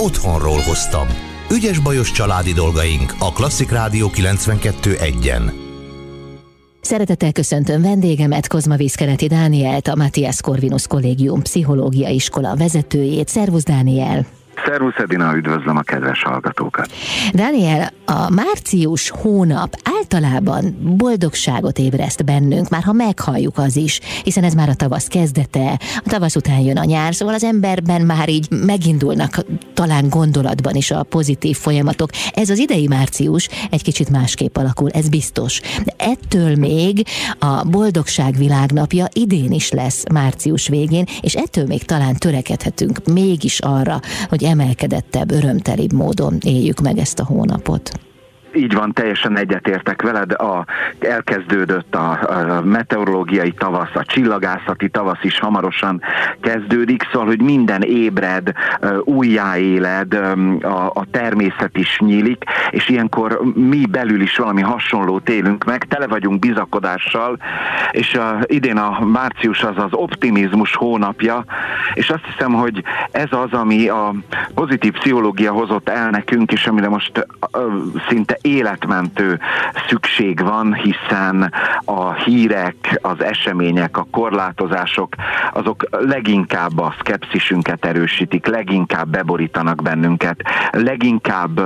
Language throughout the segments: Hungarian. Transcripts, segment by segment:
otthonról hoztam. Ügyes bajos családi dolgaink a Klasszik Rádió 92.1-en. Szeretettel köszöntöm vendégemet, Kozma Vízkeleti Dánielt, a Matthias Corvinus Kollégium Pszichológia Iskola vezetőjét. Szervusz Dániel! Szervusz Edina, üdvözlöm a kedves hallgatókat! Daniel, a március hónap általában boldogságot ébreszt bennünk, már ha meghalljuk az is, hiszen ez már a tavasz kezdete, a tavasz után jön a nyár, szóval az emberben már így megindulnak talán gondolatban is a pozitív folyamatok. Ez az idei március egy kicsit másképp alakul, ez biztos. De ettől még a boldogság világnapja idén is lesz március végén, és ettől még talán törekedhetünk mégis arra, hogy emelkedettebb, örömtelibb módon éljük meg ezt a hónapot. Így van, teljesen egyetértek veled. A, elkezdődött a, a meteorológiai tavasz, a csillagászati tavasz is hamarosan kezdődik, szóval, hogy minden ébred, újjáéled, a, a természet is nyílik, és ilyenkor mi belül is valami hasonlót élünk meg, tele vagyunk bizakodással, és a, idén a március az az optimizmus hónapja, és azt hiszem, hogy ez az, ami a pozitív pszichológia hozott el nekünk, és amire most szinte életmentő szükség van, hiszen a hírek, az események, a korlátozások, azok leginkább a szkepszisünket erősítik, leginkább beborítanak bennünket, leginkább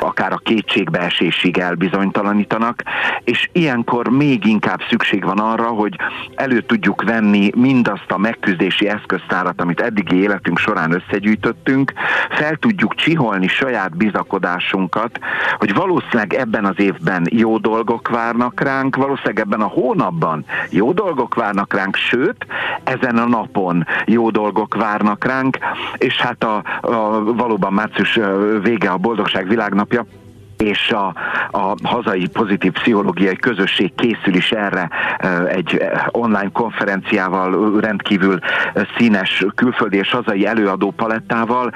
akár a kétségbeesésig elbizonytalanítanak, és ilyenkor még inkább szükség van arra, hogy elő tudjuk venni mindazt a megküzdési eszköztárat, amit eddigi életünk során összegyűjtöttünk, fel tudjuk csiholni saját bizakodásunkat, hogy valószínűleg valószínűleg ebben az évben jó dolgok várnak ránk, valószínűleg ebben a hónapban jó dolgok várnak ránk, sőt, ezen a napon jó dolgok várnak ránk, és hát a, a valóban március vége a Boldogság Világnapja, és a, a hazai pozitív pszichológiai közösség készül is erre egy online konferenciával, rendkívül színes külföldi és hazai előadó palettával,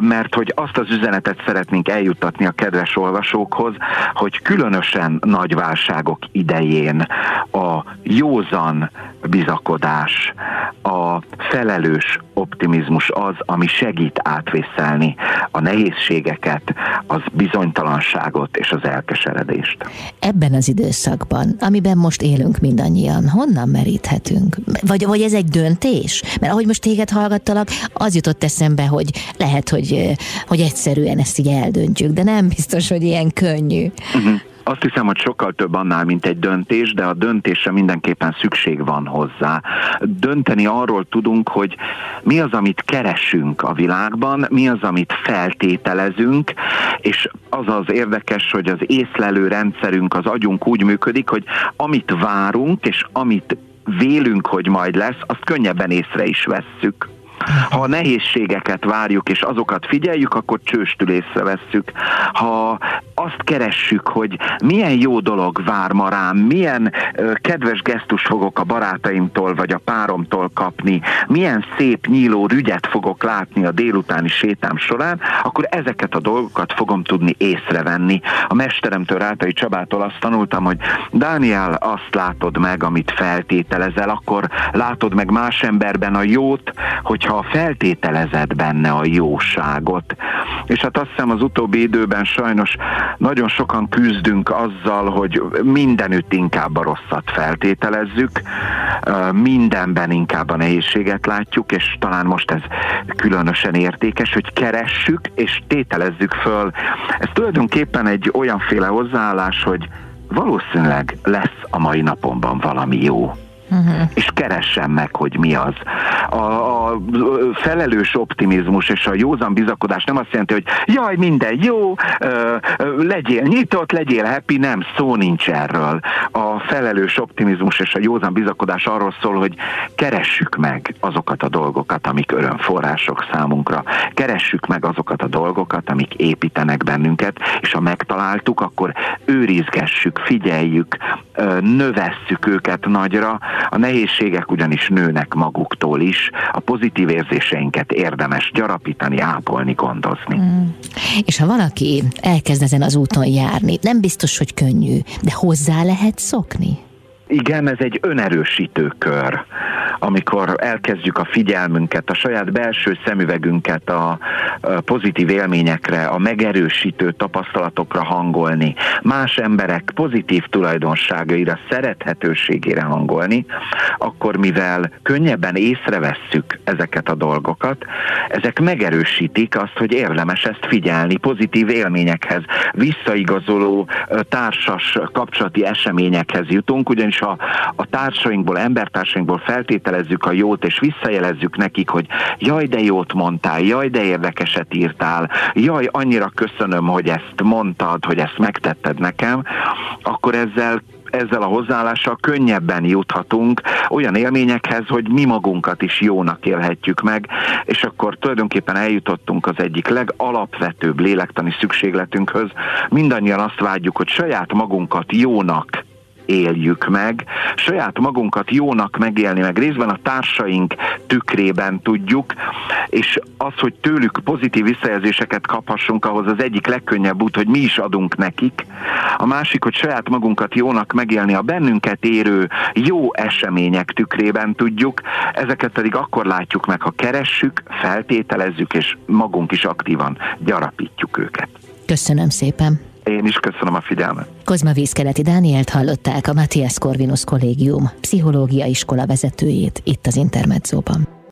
mert hogy azt az üzenetet szeretnénk eljuttatni a kedves olvasókhoz, hogy különösen nagy válságok idején a józan bizakodás, a felelős optimizmus az, ami segít átvészelni a nehézségeket, az bizonytalanságot és az elkeseredést. Ebben az időszakban, amiben most élünk mindannyian, honnan meríthetünk? Vagy, vagy ez egy döntés? Mert ahogy most téged hallgattalak, az jutott eszembe, hogy lehet, hogy, hogy egyszerűen ezt így eldöntjük, de nem biztos, hogy ilyen könnyű. Uh-huh. Azt hiszem, hogy sokkal több annál, mint egy döntés, de a döntésre mindenképpen szükség van hozzá. Dönteni arról tudunk, hogy mi az, amit keresünk a világban, mi az, amit feltételezünk, és az az érdekes, hogy az észlelő rendszerünk, az agyunk úgy működik, hogy amit várunk, és amit vélünk, hogy majd lesz, azt könnyebben észre is vesszük. Ha a nehézségeket várjuk és azokat figyeljük, akkor csőstül észrevesszük. Ha azt keressük, hogy milyen jó dolog vár ma rám, milyen ö, kedves gesztus fogok a barátaimtól vagy a páromtól kapni, milyen szép nyíló rügyet fogok látni a délutáni sétám során, akkor ezeket a dolgokat fogom tudni észrevenni. A mesteremtől Rátai Csabától azt tanultam, hogy Dániel, azt látod meg, amit feltételezel, akkor látod meg más emberben a jót, hogyha feltételezed benne a jóságot. És hát azt hiszem az utóbbi időben sajnos nagyon sokan küzdünk azzal, hogy mindenütt inkább a rosszat feltételezzük, mindenben inkább a nehézséget látjuk, és talán most ez különösen értékes, hogy keressük és tételezzük föl. Ez tulajdonképpen egy olyanféle hozzáállás, hogy valószínűleg lesz a mai napomban valami jó uh-huh. és keressem meg, hogy mi az. A, a felelős optimizmus és a józan bizakodás nem azt jelenti, hogy jaj, minden jó, ö, ö, legyél nyitott, legyél happy, nem, szó nincs erről. A felelős optimizmus és a józan bizakodás arról szól, hogy keressük meg azokat a dolgokat, amik örömforrások számunkra. Keressük meg azokat a dolgokat, amik építenek bennünket, és ha megtaláltuk, akkor őrizgessük, figyeljük, növesszük őket nagyra, a nehézségek ugyanis nőnek maguktól is, a pozitív érzéseinket érdemes gyarapítani, ápolni, gondozni. Mm. És ha valaki elkezd ezen az úton járni, nem biztos, hogy könnyű, de hozzá lehet szokni? Igen, ez egy önerősítő kör amikor elkezdjük a figyelmünket, a saját belső szemüvegünket a pozitív élményekre, a megerősítő tapasztalatokra hangolni, más emberek pozitív tulajdonságaira, szerethetőségére hangolni, akkor mivel könnyebben észrevesszük ezeket a dolgokat, ezek megerősítik azt, hogy érdemes ezt figyelni, pozitív élményekhez, visszaigazoló társas kapcsolati eseményekhez jutunk, ugyanis a, a társainkból, embertársainkból feltételezzük a jót, és visszajelezzük nekik, hogy jaj, de jót mondtál, jaj, de érdekeset írtál, jaj, annyira köszönöm, hogy ezt mondtad, hogy ezt megtetted nekem, akkor ezzel ezzel a hozzáállással könnyebben juthatunk olyan élményekhez, hogy mi magunkat is jónak élhetjük meg, és akkor tulajdonképpen eljutottunk az egyik legalapvetőbb lélektani szükségletünkhöz. Mindannyian azt vágyjuk, hogy saját magunkat jónak éljük meg, saját magunkat jónak megélni, meg részben a társaink tükrében tudjuk, és az, hogy tőlük pozitív visszajelzéseket kaphassunk, ahhoz az egyik legkönnyebb út, hogy mi is adunk nekik. A másik, hogy saját magunkat jónak megélni, a bennünket érő jó események tükrében tudjuk, ezeket pedig akkor látjuk meg, ha keressük, feltételezzük, és magunk is aktívan gyarapítjuk őket. Köszönöm szépen! Én is köszönöm a figyelmet. Kozma Vízkeleti Dánielt hallották a Matthias Corvinus Kollégium pszichológia iskola vezetőjét itt az Intermedzóban.